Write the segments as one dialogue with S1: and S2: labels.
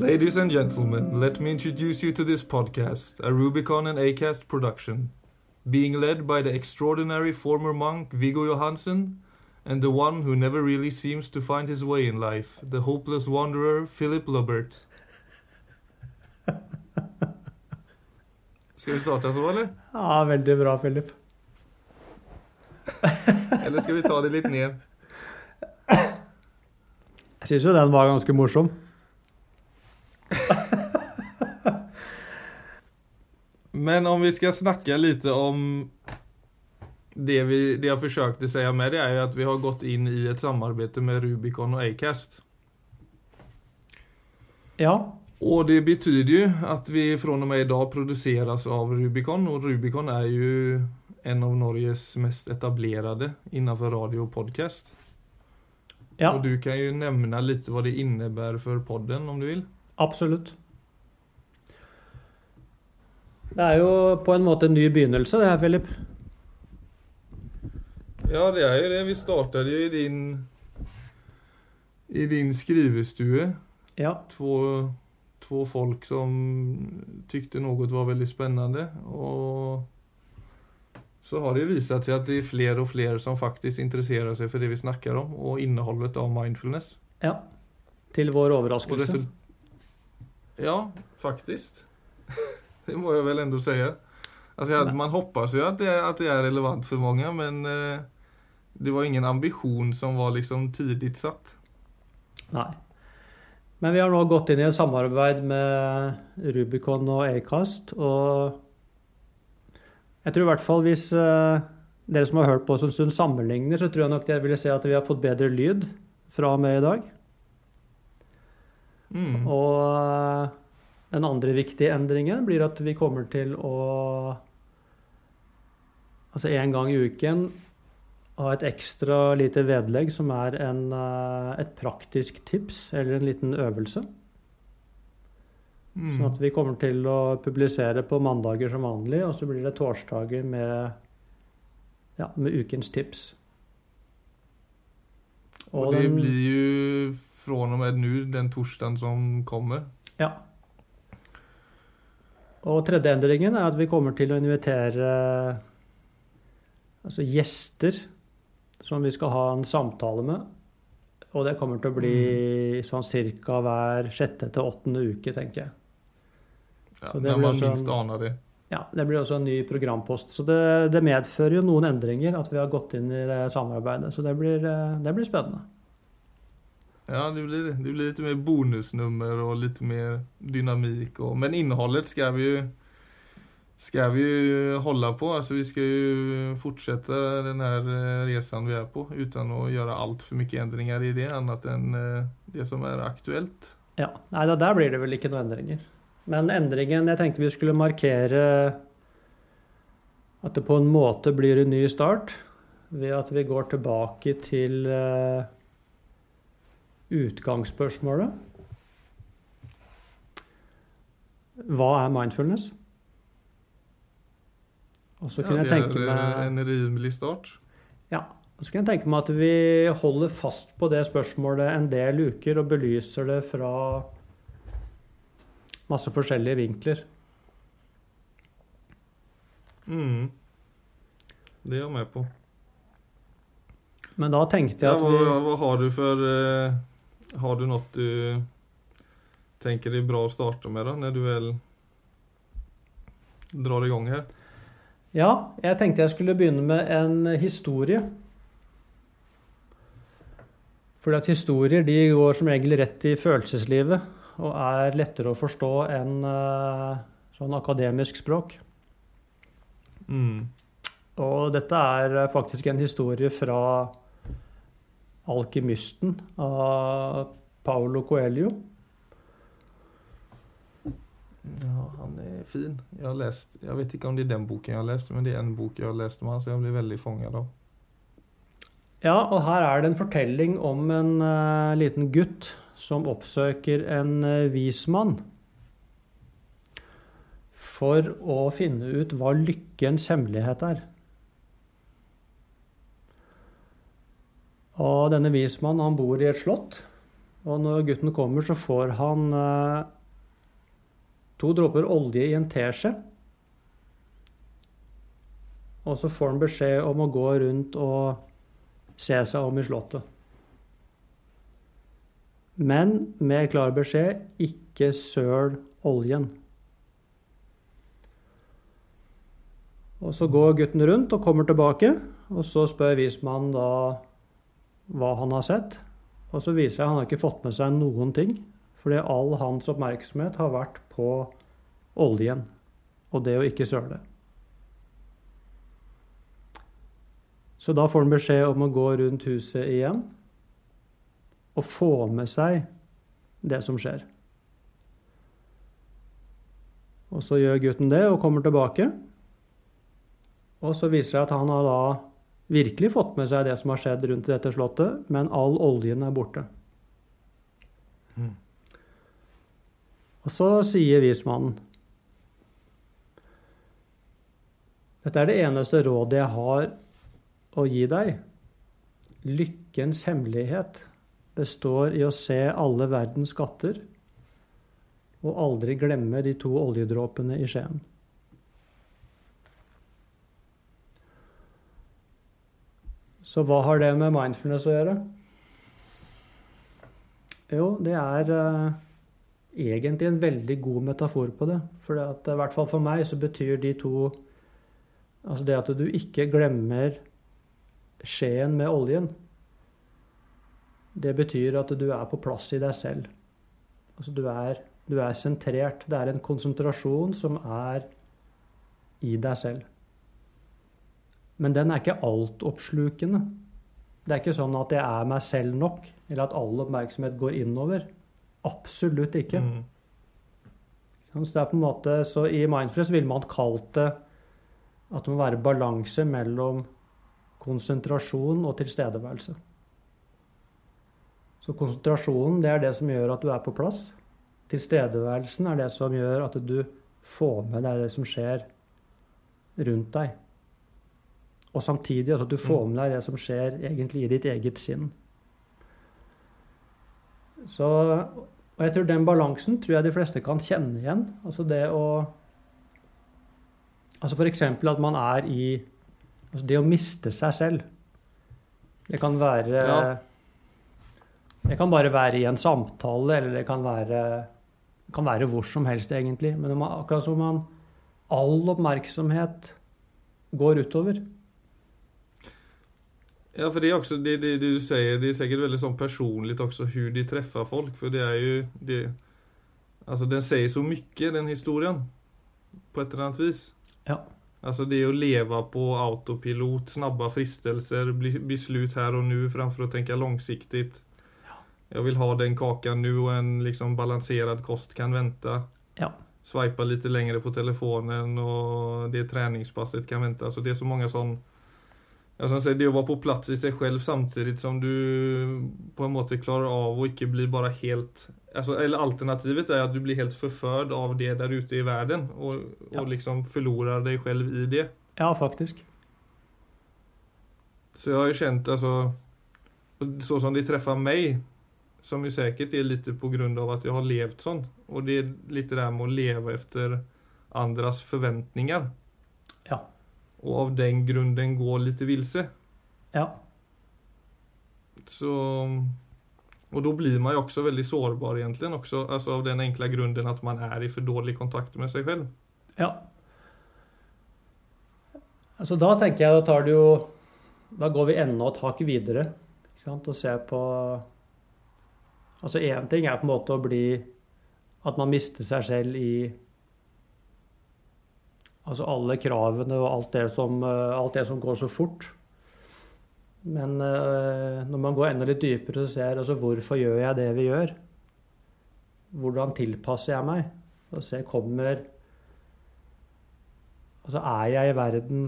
S1: Ladies and gentlemen, let me introduce you to this podcast, a Rubicon and Acast production, being led by the extraordinary former monk Viggo Johansen and the one who never really seems to find his way in life, the hopeless wanderer Philip Lubbert. Skal vi starte så, eller?
S2: Ja, veldig bra, Philip.
S1: Eller skal vi ta det litt ned?
S2: Jeg syns jo den var ganske morsom.
S1: Men om vi ska snacka lite om det, vi, det jag försökte säga med det är ju att vi har gått in i ett samarbete med Rubicon och Acast.
S2: Ja.
S1: Och det betyder ju att vi från och med idag produceras av Rubicon och Rubicon är ju en av Norges mest etablerade innanför radio och podcast. Och
S2: Og
S1: du kan ju nämna lite vad det innebär för podden om du vill.
S2: absolutt. Det er jo på en måte en ny begynnelse, det her, Philip.
S1: Ja, det er jo det. Vi startet jo i din i din skrivestue.
S2: Ja.
S1: Två, två folk som tykte noe var veldig spennende. Og så har det vist seg at det er flere og flere som faktisk interesserer seg for det vi snakker om og innholdet av mindfulness.
S2: ja. Til vår overraskelse.
S1: ja, faktiskt. det må jag väl ändå säga. Alltså jag, man hoppas ju att det, att det är relevant för många men eh, det var ingen ambition som var liksom tidigt satt.
S2: Nei. Men vi har nå gått inn i et samarbeid med Rubicon og Acast, og jeg tror i hvert fall hvis eh, dere som har hørt på oss en stund, sammenligner, så tror jeg nok dere ville se at vi har fått bedre lyd fra og med i dag.
S1: Mm.
S2: Og eh, den andre viktige endringen blir at vi kommer til å Altså en gang i uken ha et ekstra lite vedlegg som er en, eh, et praktisk tips eller en liten øvelse.
S1: Mm.
S2: Sånn at vi kommer til å publisere på mandager som vanlig, og så blir det torsdager med, ja, med ukens tips.
S1: Og det
S2: den-
S1: blir jo fra og med nå, den torsdagen som kommer.
S2: Ja. Og tredje endringen er at vi kommer til å invitere altså gjester som vi skal ha en samtale med. Og det kommer til å bli sånn cirka hver sjette til åttende uke, tenker jeg.
S1: Ja,
S2: blir
S1: man
S2: så-
S1: minst anar det.
S2: Ja, Det blir også en ny programpost. Så det, det medfører jo noen endringer at vi har gått inn i det samarbeidet. Så det blir, eh, det blir spennende.
S1: Ja, det blir det. Blir lite mer bonusnummer och lite mer dynamik. Och, men innehållet ska vi ju ska vi hålla på. Alltså vi ska ju fortsätta den här eh, resan vi är på utan att göra allt för mycket ändringar i det annat än eh, det som är aktuellt.
S2: Ja, Nei, da, der blir det vel ikke noen endringer. Men endringen Jeg tenkte vi skulle markere at det på en måte blir en ny start ved at vi går tilbake til eh, utgangsspørsmålet. Hva er mindfulness? Og så
S1: Ja,
S2: det
S1: det
S2: jeg tenke
S1: är eh,
S2: meg
S1: en rimelig start.
S2: ja, og så kunne jeg tenke meg at vi holder fast på det spørsmålet en del uker og belyser det fra masse forskjellige vinkler.
S1: Mm. Det er jeg med på.
S2: Men da tenkte jeg at
S1: vad,
S2: vi
S1: Hva har du for Eh, har du noe du tenker det er bra å starte med da, når du vel drar i gang her?
S2: Ja, jeg tenkte jeg skulle begynne med en historie. Fordi at historier de går som regel rett i følelseslivet og er lettere å forstå enn eh, sånn akademisk språk.
S1: Mm.
S2: Og dette er faktisk en historie fra Alkymisten av Paolo Coelho.
S1: Ja, han er fin. Jeg har lest Jeg vet ikke om det er den boken jeg har lest, men det er en bok jeg har lest med han, så jeg blir veldig fanget av.
S2: Ja, og her er det en fortelling om en uh, liten gutt som oppsøker en uh, vis mann for å finne ut hva lykkens hemmelighet er. Og denne vismannen han bor i et slott. Og når gutten kommer, så får han eh, to dråper olje i en teskje. Og så får han beskjed om å gå rundt og se seg om i slottet. Men med klar beskjed ikke søl oljen. Og så går gutten rundt og kommer tilbake, og så spør vismannen da hva han har sett. Og så viser det at han har ikke fått med seg noen ting, fordi all hans oppmerksomhet har vært på oljen og det å ikke søle. Så da får han beskjed om å gå rundt huset igjen og få med seg det som skjer. Og så gjør gutten det og kommer tilbake. Og så viser det at han har da virkelig fått med seg det som har skjedd rundt dette slottet, men all oljen er borte.
S1: Mm.
S2: Og så sier vismannen Dette er det eneste rådet jeg har å gi deg. Lykkens hemmelighet består i å se alle verdens skatter og aldri glemme de to oljedråpene i skjeen. Så hva har det med mindfulness å gjøre? Jo, det er uh, egentlig en veldig god metafor på det. For at, i hvert fall for meg så betyr de to Altså det at du ikke glemmer skjeen med oljen, det betyr at du er på plass i deg selv. Altså du er, du er sentrert. Det er en konsentrasjon som er i deg selv. Men den er ikke altoppslukende. Det er ikke sånn at jeg er meg selv nok, eller at all oppmerksomhet går innover. Absolutt ikke.
S1: Mm.
S2: Så, det er på en måte, så I Mindfulness ville man kalt det at det må være balanse mellom konsentrasjon og tilstedeværelse. Så konsentrasjonen det er det som gjør at du er på plass. Tilstedeværelsen er det som gjør at du får med deg det som skjer rundt deg. Og samtidig at du får med deg det som skjer egentlig i ditt eget sinn. Så, og jeg tror den balansen tror jeg de fleste kan kjenne igjen. Altså det å Altså f.eks. at man er i altså Det å miste seg selv. Det kan være
S1: Ja.
S2: Det kan bare være i en samtale, eller det kan være, det kan være hvor som helst, egentlig. Men man, akkurat som man all oppmerksomhet går utover.
S1: Ja, for det er også det, det, det du sier, det er sikkert veldig sånn personlig også hvordan de treffer folk. For det er jo det, Altså, den sier så mye, den historien. På et eller annet vis.
S2: Ja.
S1: Altså det å leve på autopilot, snabba fristelser, bli- beslut og nå nu å tenke langsiktig. Ja. Jeg vil ha den kakan nu og en liksom balanserad kost kan vänta.
S2: Ja.
S1: Sveipe litt lenger på telefonen og det treningspasset kan vänta. Altså det er så mange sån Ja, som säger, det å være på plass i seg selv samtidig som du på en måte klarer av å ikke bli bare helt alltså, Eller alternativet er at du blir helt forført av det der ute i verden og
S2: Ja.
S1: och liksom förlorar deg selv i det.
S2: Ja, faktisk.
S1: Så jeg har jo kjent alltså, så som det treffer meg, som jo sikkert er litt på at av att jag har levt sånn, og det er litt det der med å leve efter andres förväntningar. Och av den grunden gå lite vilse.
S2: Ja.
S1: Så, och då blir man ju också väldigt sårbar egentligen också. Alltså av den enkla grunden att man är i för dårlig kontakt med sig själv.
S2: Ja. Altså, da tenker jeg da tar det jo Da går vi enda et hakk videre ikke sant? og ser på Altså én ting er på en måte å bli At man mister seg selv i Altså alle kravene og alt det som, eh, alt det som går så fort. Men eh, når man går enda litt dypere og ser altså hvorfor gjør jeg det vi gjør? Hvordan tilpasser jeg meg? Og se kommer Altså, er jeg i verden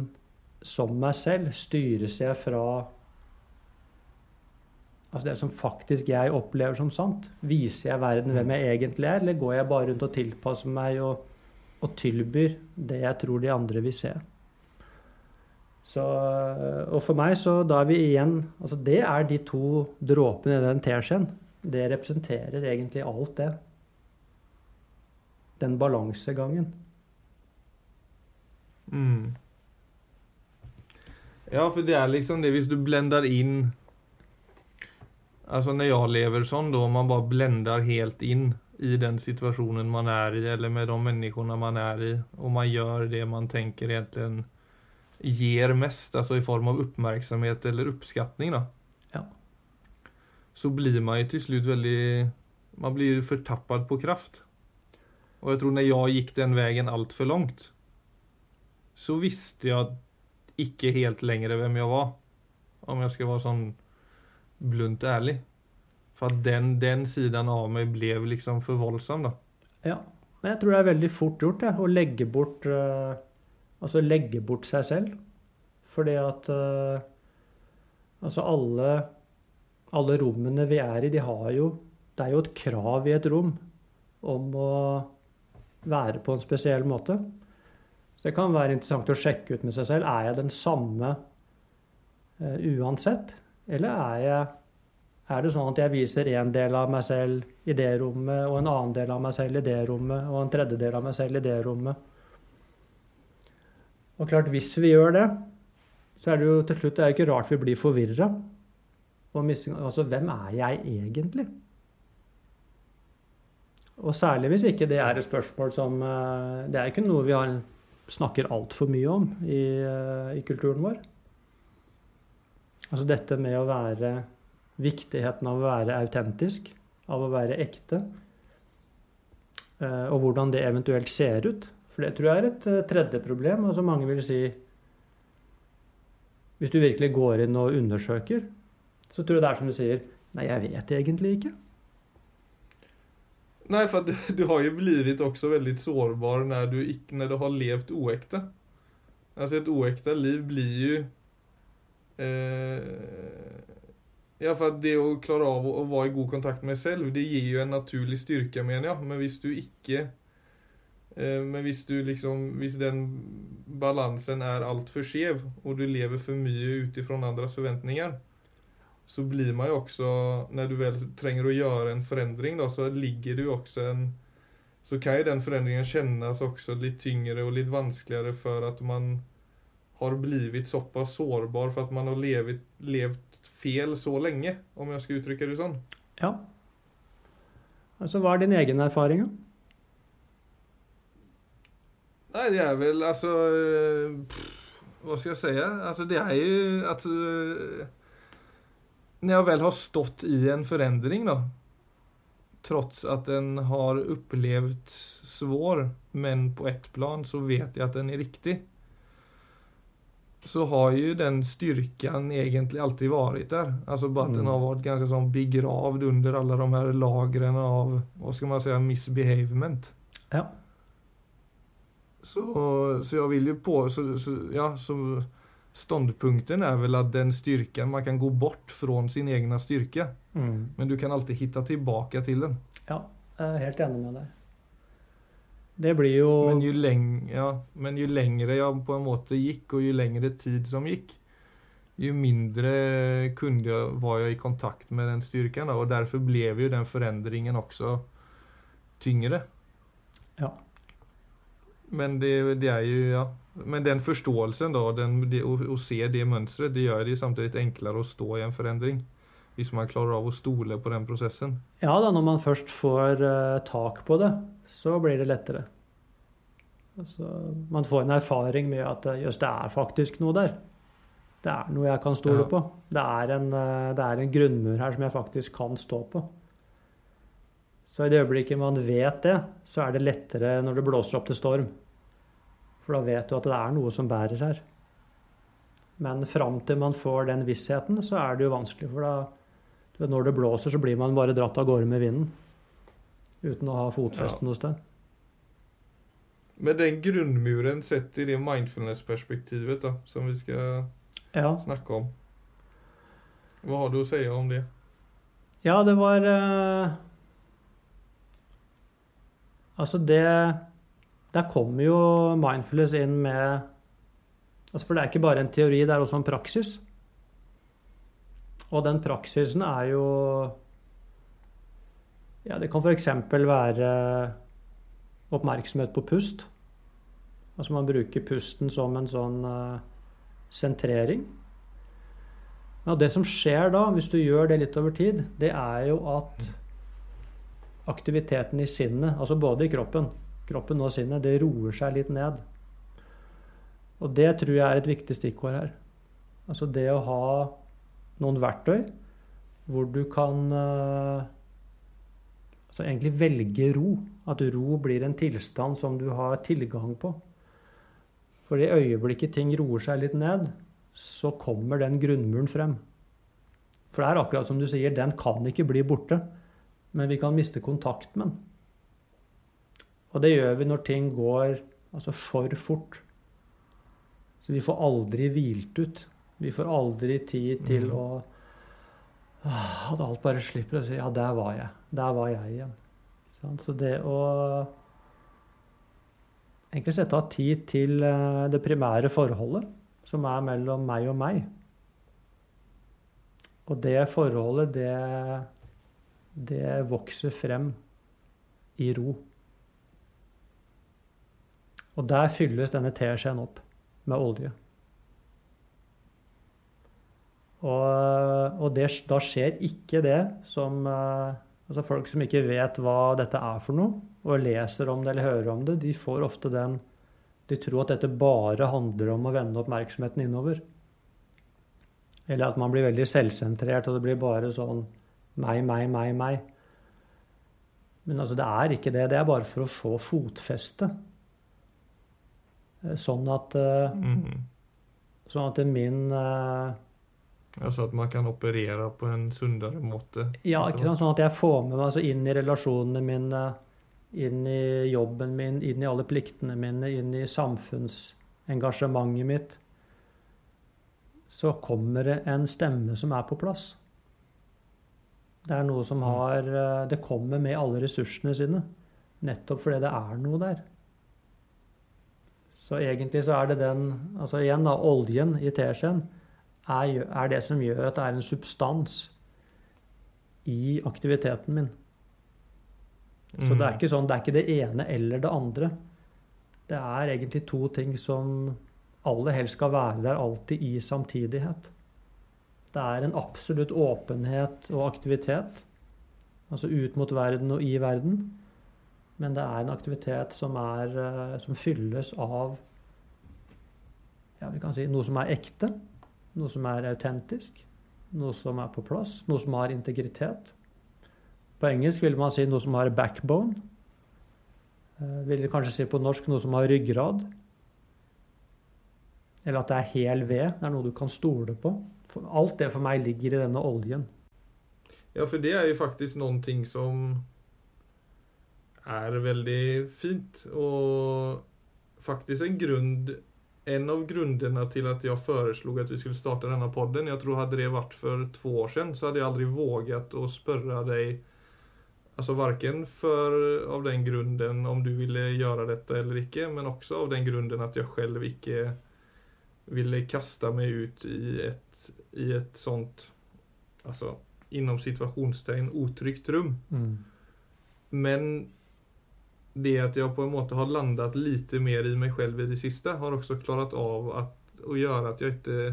S2: som meg selv? Styres jeg fra Altså det som faktisk jeg opplever som sant? Viser jeg verden hvem jeg egentlig er, eller går jeg bare rundt og tilpasser meg og, og tilbyr det jeg tror de andre vil se? Så, og for meg så da er vi igjen altså Det er de to dråpene i den teskjeen. det representerer egentlig alt det. Den balansegangen.
S1: Mm. Ja, for det er liksom det hvis du blender inn Altså når jeg lever sånn, da, man bare blender helt inn i den situasjonen man er i, eller med de menneskene man er i, og man gjør det man tenker egentlig gir mest, altså i form av oppmerksomhet eller oppskatning, da.
S2: Ja.
S1: Så blir man jo til slutt veldig Man blir fortappet på kraft. Og jeg tror når jeg gikk den veien altfor langt, så visste jeg ikke helt lenger hvem jeg var. Om jeg skal være sånn blunt ærlig. For at den, den siden av meg ble liksom for voldsom, da.
S2: Ja. Men jeg tror det er veldig fort gjort det, å legge bort uh, Altså legge bort seg selv. Fordi at uh, Altså alle, alle rommene vi er i, de har jo Det er jo et krav i et rom om å være på en spesiell måte. Så det kan være interessant å sjekke ut med seg selv. Er jeg den samme uh, uansett? Eller er, jeg, er det sånn at jeg viser en del av meg selv i det rommet, og en annen del av meg selv i det rommet, og en tredjedel av meg selv i det rommet? Og klart, hvis vi gjør det, så er det jo til slutt det er ikke rart vi blir forvirra. Altså, hvem er jeg egentlig? Og særlig hvis ikke det er et spørsmål som eh, Det er ikke noe vi har, snakker altfor mye om i, eh, i kulturen vår. Altså dette med å være Viktigheten av å være autentisk, av å være ekte. Eh, og hvordan det eventuelt ser ut. For det tror jeg er et eh, tredje problem. Altså mange vil si Hvis du virkelig går inn og undersøker, så tror jeg det er som du sier Nei, jeg vet egentlig ikke.
S1: Nei, for du, du, har jo blitt også veldig sårbar når du, når du har levd uekte. Altså et uekte liv blir jo eh, Ja, for det å klare av å, være i god kontakt med selv, det gir jo en naturlig styrke, mener jeg. Men hvis du ikke eh, Men hvis du liksom Hvis den balansen er altfor skjev, og du lever for mye ut ifra andres forventninger, så blir man jo også Når du vel trenger å gjøre en forandring, så ligger det jo også en Så kan jo den forandringen kjennes også litt tyngre og litt vanskeligere for at man har blivit såpass sårbar for at man har levet, levt fel så lenge, om jeg skal uttrykke det sånn.
S2: Ja. Altså, hva er din egen erfaring, da?
S1: Nei, det er vel altså pff, Hva skal jeg si? Altså, det er jo at uh, Når jeg vel har stått i en forandring, da Trots at den har opplevd svår, men på ett plan så vet jeg at den er riktig så har ju den styrkan egentlig alltid varit där. Alltså bara att mm. den har varit ganska sånn begravd under alla de här lagren av, vad ska man säga, misbehavement.
S2: Ja.
S1: Så, så jag vill ju på, så, så, ja, så ståndpunkten är väl att den styrkan, man kan gå bort från sin egna styrka.
S2: Mm.
S1: Men du kan alltid hitta tillbaka till den.
S2: Ja, jeg er helt enig med deg. Det blir jo
S1: men jo, leng, ja, men jo lengre jeg på en måte gikk, og jo lengre tid som gikk, jo mindre jeg, var jeg i kontakt med den styrken. Da, og derfor ble jo den forandringen også tyngre.
S2: Ja.
S1: Men det, det, er jo ja. Men den forståelsen, da, den, det, å, å, se det mønsteret, det gjør det samtidig enklere å stå i en forandring. Hvis man klarer av å stole på den prosessen.
S2: Ja da, når man først får uh, tak på det, så blir det lettere. Altså, man får en erfaring med at jøss, det er faktisk noe der. Det er noe jeg kan stole ja. på. Det er, en, eh, det er, en, grunnmur her som jeg faktisk kan stå på. Så i det øyeblikket man vet det, så er det lettere når det blåser opp til storm. For da vet du at det er noe som bærer her. Men fram til man får den vissheten, så er det jo vanskelig. For da, når det blåser, så blir man bare dratt av gårde med vinden uten å ha fotfesten ja. noe sted.
S1: Men den grunnmuren sett i det mindfulness-perspektivet som vi skal
S2: ja.
S1: snakke om. Hva har du å si om det?
S2: Ja, det var eh, Altså, det Der kommer jo mindfulness inn med altså For det er ikke bare en teori, det er også en praksis. Og den praksisen er jo Ja, det kan f.eks. være oppmerksomhet på pust. Altså man bruker pusten som en sånn uh, sentrering. Ja, det som skjer da, hvis du gjør det litt over tid, det er jo at aktiviteten i sinnet, altså både i kroppen, kroppen og sinnet, det roer seg litt ned. Og det tror jeg er et viktig stikkord her. Altså det å ha noen verktøy hvor du kan uh, altså egentlig velge ro. At ro blir en tilstand som du har tilgang på. For i øyeblikket ting roer seg litt ned, så kommer den grunnmuren frem. For det er akkurat som du sier, den kan ikke bli borte. Men vi kan miste kontakt med den. Og det gjør vi når ting går altså for fort. Så vi får aldri hvilt ut. Vi får aldri tid til mm. å At alt bare slipper å si 'ja, der var jeg'. Der var jeg igjen. Så det å egentlig sette av tid til eh, det primære forholdet, som er mellom meg og meg Og det forholdet, det, det vokser frem i ro. Og der fylles denne teskjeen opp med olje. Og, og det, da skjer ikke det som eh, altså Folk som ikke vet hva dette er for noe, og leser om det eller hører om det, de får ofte den De tror at dette bare handler om å vende oppmerksomheten innover. Eller at man blir veldig selvsentrert, og det blir bare sånn meg, meg, meg, meg. Men altså, det er ikke det. Det er bare for å få fotfeste. Eh, sånn at mm. Sånn at min
S1: Altså at man kan operere på en sunnere måte?
S2: Ja, ikke sant? sånn at jeg får med meg altså inn i relasjonene mine, inn i jobben min, inn i alle pliktene mine, inn i samfunnsengasjementet mitt. Så kommer det en stemme som er på plass. Det er noe som mm. har Det kommer med alle ressursene sine. Nettopp fordi det er noe der. Så egentlig så er det den Altså igjen, da, oljen i teskjeen er, er, det som gjør at det er en substans i aktiviteten min. Så mm. det er ikke sånn, det er ikke det ene eller det andre. Det er egentlig to ting som aller helst skal være der alltid i samtidighet. Det er en absolutt åpenhet og aktivitet, altså ut mot verden og i verden. Men det er en aktivitet som, er, eh, som fylles av ja, vi kan si, noe som er ekte, noe som er autentisk, noe som er på plass, noe som har integritet. På engelsk vil man si noe som har backbone. Eh, vil kanskje si på norsk noe som har ryggrad. Eller at det er hel ved. Det er noe du kan stole på. Alt det for meg ligger i denne oljen.
S1: Ja, for det er jo faktisk noen ting som er veldig fint. Og faktisk en grunn En av grunnene til at jeg foreslo at vi skulle starte denne podden Jeg tror hadde det vært for to år siden, så hadde jeg aldri våget å spørre deg Altså Verken for, av den grunnen om du ville gjøre dette eller ikke, men også av den grunnen at jeg selv ikke ville kaste meg ut i et, i et sånt Altså innom situasjonstegn utrygt rom. Mm. Men det at jeg på en måte har landet litt mer i meg selv i det siste, har også klart av at, å gjøre at jeg ikke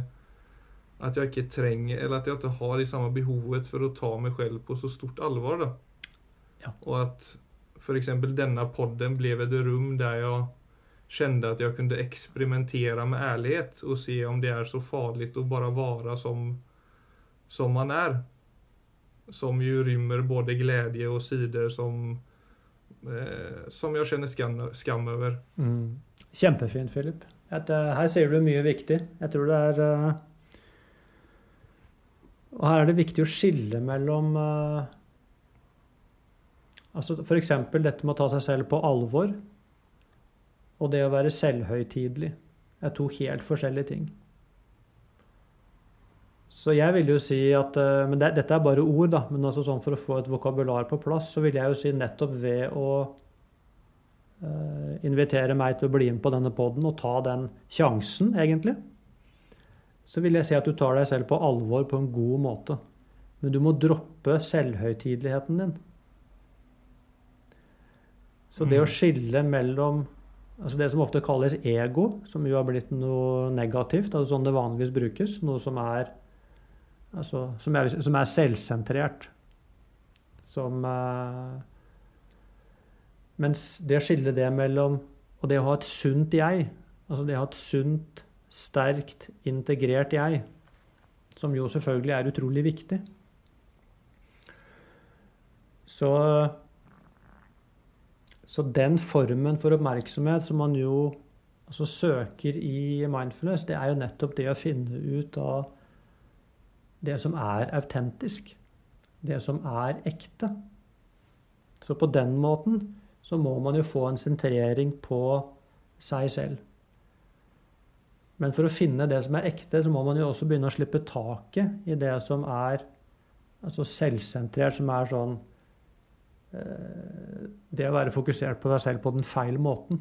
S1: at jeg ikke trenger, eller at jeg ikke har det samme behovet for å ta meg selv på så stort alvor. Da. Ja. Og at f.eks. denne podden ble et rom der jeg kjente at jeg kunne eksperimentere med ærlighet og se om det er så farlig å bare være som, som man er. Som jo rymmer både glede og sider som som jeg kjenner skam, skam over.
S2: Mm. Kjempefint, Philip. Et, uh, her sier du mye viktig. Jeg tror det er uh, Og her er det viktig å skille mellom uh, altså F.eks. dette med å ta seg selv på alvor og det å være selvhøytidelig er to helt forskjellige ting. Så jeg vil jo si at eh, Men det, dette er bare ord, da. Men altså sånn for å få et vokabular på plass, så vil jeg jo si nettopp ved å uh, invitere meg til å bli med på denne poden og ta den sjansen, egentlig, så vil jeg si at du tar deg selv på alvor på en god måte. Men du må droppe selvhøytideligheten din. Så det å
S1: Mm.
S2: skille mellom altså det som ofte kalles ego, som jo har blitt noe negativt, altså sånn det vanligvis brukes, noe som er altså, som er, som er selvsentrert. Som eh, Mens det skillet det mellom Og det å ha et sunt jeg, altså det å ha et sunt, sterkt, integrert jeg, som jo selvfølgelig er utrolig viktig Så så den formen for oppmerksomhet som man jo altså søker i mindfulness, det er jo nettopp det å finne ut av det som er autentisk. Det som er ekte. Så på den måten så må man jo få en sentrering på seg selv. Men for å finne det som er ekte, så må man jo også begynne å slippe taket i det som er altså selvsentrert, som er sånn eh, Det å være fokusert på deg selv på den feil måten.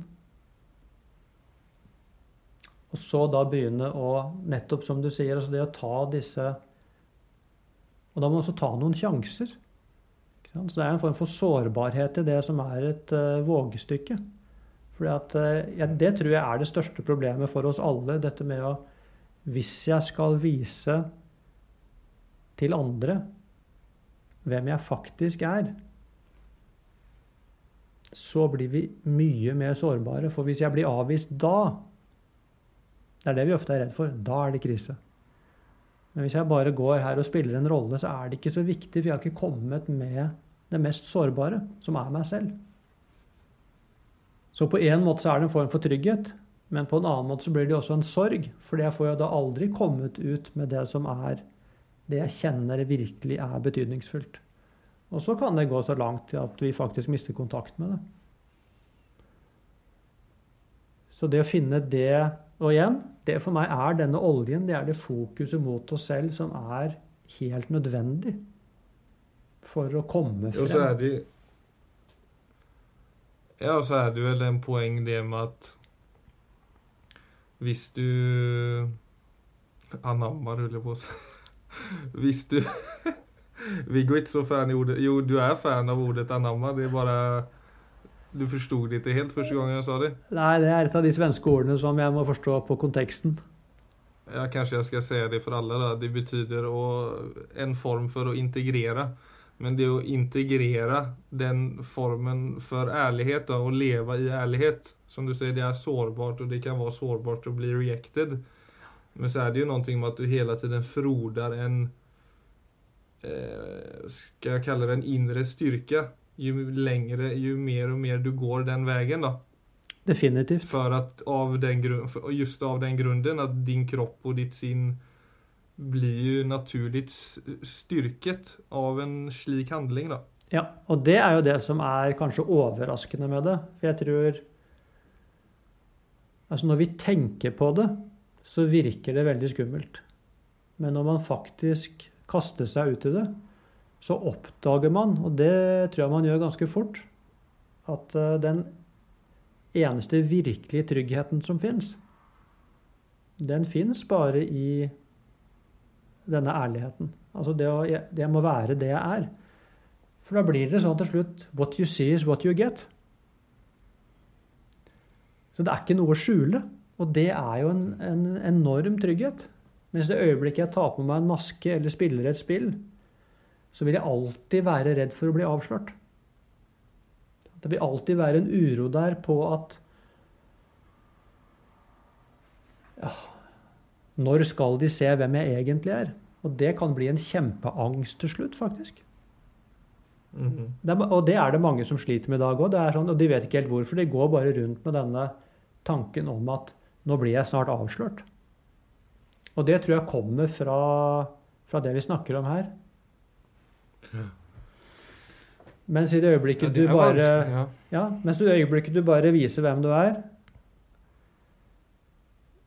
S2: Og så da begynne å, nettopp som du sier, altså det å ta disse Og da må man også ta noen sjanser. Så det er en form for sårbarhet i det som er et uh, vågestykke. At, uh, ja, det tror jeg er det største problemet for oss alle. Dette med å Hvis jeg skal vise til andre hvem jeg faktisk er, så blir vi mye mer sårbare. For hvis jeg blir avvist da, det er det vi ofte er redd for, da er det krise. Men hvis jeg bare går her og spiller en rolle, så er det ikke så viktig, for jeg har ikke kommet med det mest sårbare, som er meg selv. Så på en måte så er det en form for trygghet, men på en annen måte så blir det også en sorg, for jeg får jo da aldri kommet ut med det som er det jeg kjenner virkelig er betydningsfullt. Og så kan det gå så langt at vi faktisk mister kontakt med det. Så det å finne det Og igjen, det for meg er denne oljen, det er det fokuset mot oss selv som er helt nødvendig for å komme
S1: Og så er
S2: frem.
S1: det Ja, og så er det vel en poeng det med at hvis du anammer, ruller på seg. Hvis du Viggo er ikke så fan i ordet Jo, du er fan av ordet anamma. Det er bare Du forsto det ikke helt første gang jeg sa det.
S2: Nei, det er et av de svenske ordene som jeg må forstå på konteksten.
S1: Ja, kanskje jeg skal si det for alle. Da. Det betyr å, en form for å integrere. Men det å integrere den formen for ærlighet, da, å leve i ærlighet Som du sier, det er sårbart, og det kan være sårbart å bli rejected. Men så er det jo noe med at du hele tiden froder en eh, Skal jeg kalle det en indre styrke? Jo lengre, jo mer og mer du går den veien, da.
S2: Definitivt.
S1: För att av den just av den grunden att din kropp och ditt sinn blir ju naturligt styrket av en slik handling da.
S2: Ja, og det er jo det som er kanskje overraskende med det. For jeg tror Altså, når vi tenker på det, så virker det veldig skummelt. Men når man faktisk kaster seg ut i det, så oppdager man, og det tror jeg man gjør ganske fort, at eh, den eneste virkelige tryggheten som fins, den fins bare i denne ærligheten. Altså det, å, jeg- må være det jeg er. For da blir det sånn til slutt What you see is what you get. Så det er ikke noe å skjule. Og det er jo en, en enorm trygghet. Mens det øyeblikket jeg tar på meg en maske eller spiller et spill, så vil jeg alltid være redd for å bli avslørt. Det vil alltid være en uro der på at ja, Når skal de se hvem jeg egentlig er? Og det kan bli en kjempeangst til slutt, faktisk. Det er, og det er det mange som sliter med i dag òg. Sånn, og de vet ikke helt hvorfor. De går bare rundt med denne tanken om at nå blir jeg snart avslørt. Og det tror jeg kommer fra, fra det vi snakker om her. Mens i det øyeblikket du bare
S1: ja.
S2: ja, mens i det øyeblikket du bare viser hvem du er,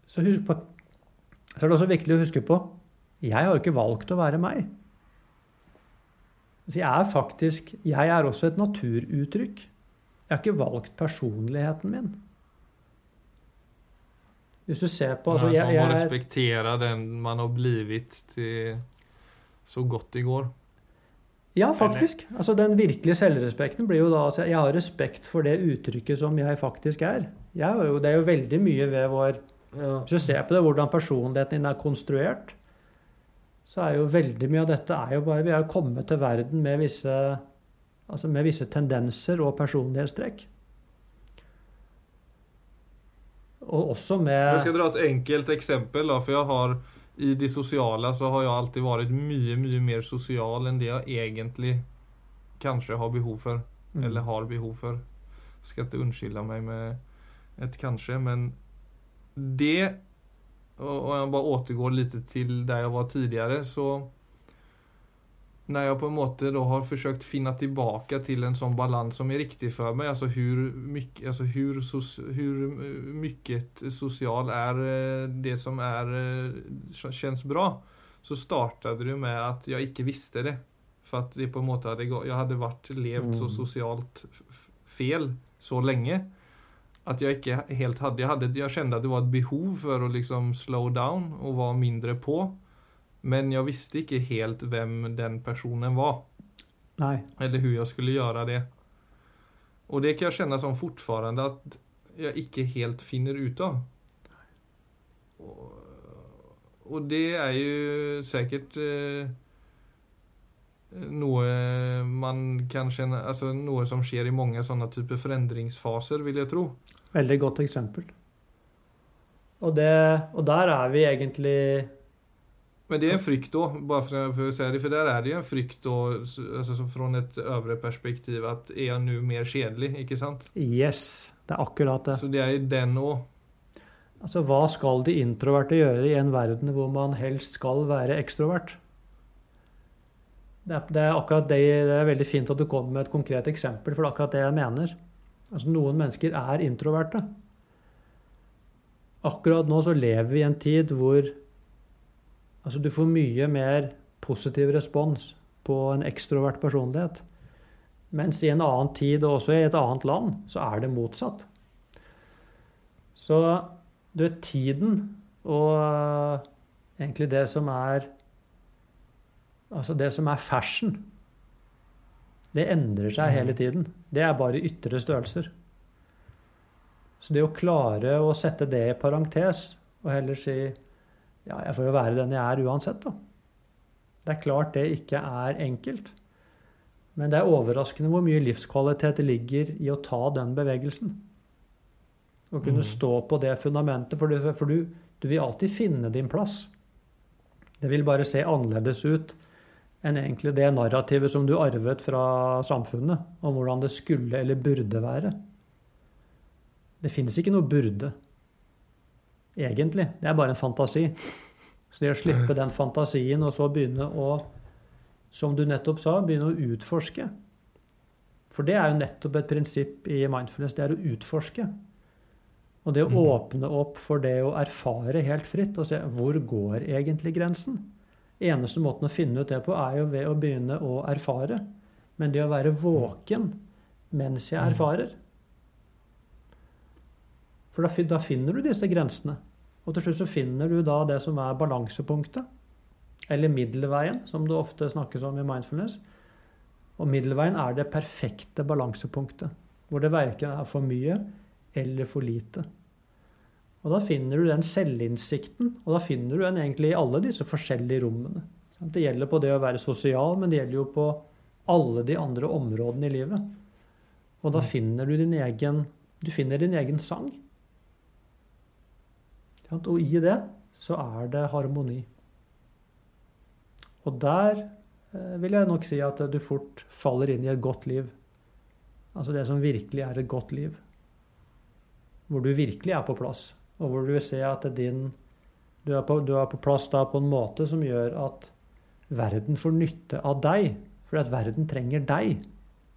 S2: så, husk på, så er det også viktig å huske på jeg har jo ikke valgt å være meg. Så jeg er faktisk Jeg er også et naturuttrykk. Jeg har ikke valgt personligheten min. Hvis du ser på altså,
S1: Men
S2: jeg,
S1: man må
S2: jeg er,
S1: respektere den man har blivit til så godt det går.
S2: Ja, faktisk. Altså Den virkelige selvrespekten blir jo da altså, Jeg har respekt for det uttrykket som jeg faktisk er. Jeg har jo, det er jo veldig mye ved vår
S3: Ja.
S2: Hvis du ser på det, hvordan personligheten din er konstruert, så er jo veldig mye av dette er jo bare Vi er jo kommet til verden med visse, altså med visse tendenser og personlighetstrekk. Og også med Jeg
S1: skal dra et enkelt eksempel, da, for jeg har i det sosiale så har jeg alltid vært mye, mye mer sosial enn det jeg egentlig kanskje har behov for.
S2: Mm.
S1: Eller har behov for. Skal ikke unnskylde meg med et kanskje, men det Og og jeg bare återgår litt til der jeg var tidligere, så Når jeg på en måte da har forsøkt finne tilbake til en sånn balanse som er riktig for meg, altså hvor mycket, altså hur, sos, hur mycket sosial er eh, det som er eh, kjennes bra, så startet det med at jeg ikke visste det. For at det på en måte hadde, jeg hadde vært levd så
S2: Mm.
S1: sosialt fel så lenge at jeg ikke helt hadde jeg, hadde jeg kjente at det var et behov for å liksom slow down og være mindre på. Men jeg visste ikke helt hvem den personen var.
S2: Nei.
S1: Eller hur jeg skulle gjøre det. Og det kan jeg kjenne som fortfarande at jeg ikke helt finner ut av. Og, og det er jo sikkert eh, noe man kan kjenne Altså noe som skjer i mange sånne typer forandringsfaser, vil jeg tro.
S2: Veldig godt eksempel. Og, det, og der er vi egentlig
S1: Men det er en frykt òg, bare for, for å si det, for der er det jo en frykt da, altså, fra et øvre perspektiv, at er jeg nå mer kjedelig, ikke sant?
S2: Yes, det er akkurat det.
S1: Så det er den òg.
S2: Altså, hva skal de introverte gjøre i en verden hvor man helst skal være ekstrovert? Det er, det er akkurat det, det er veldig fint at du kommer med et konkret eksempel, for det er akkurat det jeg mener. Altså, noen mennesker er introverte. Akkurat nå så lever vi i en tid hvor altså, du får mye mer positiv respons på en ekstrovert personlighet. Mens i en annen tid, og også i et annet land, så er det motsatt. Så du vet, tiden og øh, egentlig det som er Altså det som er fashion, det endrer seg hele tiden. Det er bare ytre størrelser. Så det å klare å sette det i parentes og heller si ja, jeg får jo være den jeg er uansett, da. Det er klart det ikke er enkelt. Men det er overraskende hvor mye livskvalitet det ligger i å ta den bevegelsen. Å kunne
S1: Mm.
S2: stå på det fundamentet, for, du, for du, du vil alltid finne din plass. Det vil bare se annerledes ut enn egentlig det narrativet som du arvet fra samfunnet, om hvordan det skulle eller burde være. Det finnes ikke noe burde, egentlig. Det er bare en fantasi. Så det å slippe den fantasien og så begynne å, som du nettopp sa, begynne å utforske. For det er jo nettopp et prinsipp i mindfulness, det er å utforske. Og det å
S1: Mhm.
S2: åpne opp for det å erfare helt fritt og se hvor går egentlig grensen. Eneste måten å finne ut det på, er jo ved å begynne å erfare. Men det å være våken mens jeg
S1: Mhm.
S2: erfarer For da, da finner du disse grensene. Og til slutt så finner du da det som er balansepunktet. Eller middelveien, som det ofte snakkes om i mindfulness. Og middelveien er det perfekte balansepunktet. Hvor det verken er for mye eller for lite. Og da finner du den selvinnsikten, og da finner du den egentlig i alle disse forskjellige rommene. Det gjelder på det å være sosial, men det gjelder jo på alle de andre områdene i livet. Og da
S1: Mm.
S2: finner du din egen Du finner din egen sang. Og i det så er det harmoni. Og der eh, vil jeg nok si at du fort faller inn i et godt liv. Altså det som virkelig er et godt liv. Hvor du virkelig er på plass, og hvor du vil se at din du er, på, du er på plass da på en måte som gjør at verden får nytte av deg. Fordi at verden trenger deg.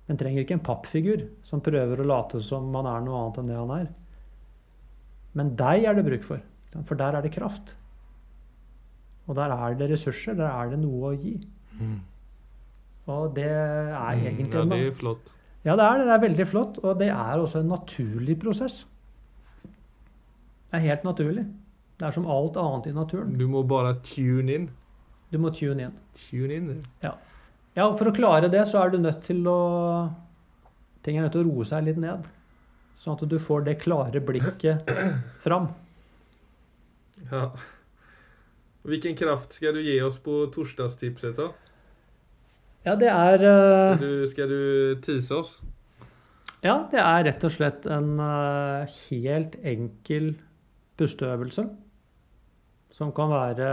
S2: Den trenger ikke en pappfigur som prøver å late som man er noe annet enn det han er. Men deg er det bruk for, for der er det kraft. Og der er det ressurser, der er det noe å gi. Og det er egentlig
S1: Mm. Ja, det er flott.
S2: ja, det er det. Det er veldig flott. Og det er også en naturlig prosess. Det er helt naturlig. Det er som alt annet i naturen.
S1: Du må bare tune inn.
S2: Du må tune inn.
S1: Tune in.
S2: Ja, og for å klare det, så er du nødt til å Ting er nødt til å roe seg litt ned. Sånn at du får det klare blikket fram.
S1: Ja. Hvilken kraft skal du gi oss på torsdagstipset, da?
S2: Ja, det er eh,
S1: Skal du, skal du tease oss?
S2: Ja, det er rett og slett en eh, helt enkel pusteøvelse. Som kan være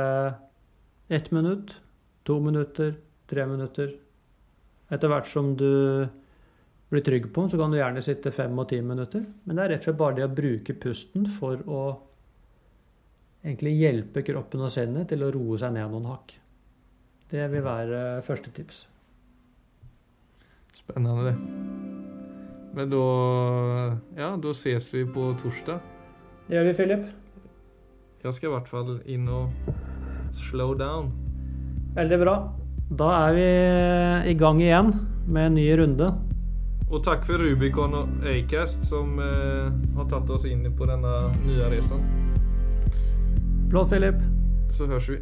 S2: ett minutt, to minutter, tre minutter. Etter hvert som du blir trygg på den, så kan du gjerne sitte fem og ti minutter. Men det er rett og slett bare det å bruke pusten for å egentlig hjelpe kroppen og sinnet til å roe seg ned noen hakk. Det vil være første tips.
S1: Spennende. Men da Ja, da ses vi på torsdag.
S2: Det gjør vi, Philip.
S1: Jeg skal i hvert fall inn og slow down.
S2: Veldig bra. Da er vi i gang igjen med en ny runde.
S1: Og takk for Rubicon og Acast som eh, har tatt oss inn på denne nye reisen.
S2: Flott, Philip.
S1: Så høres vi.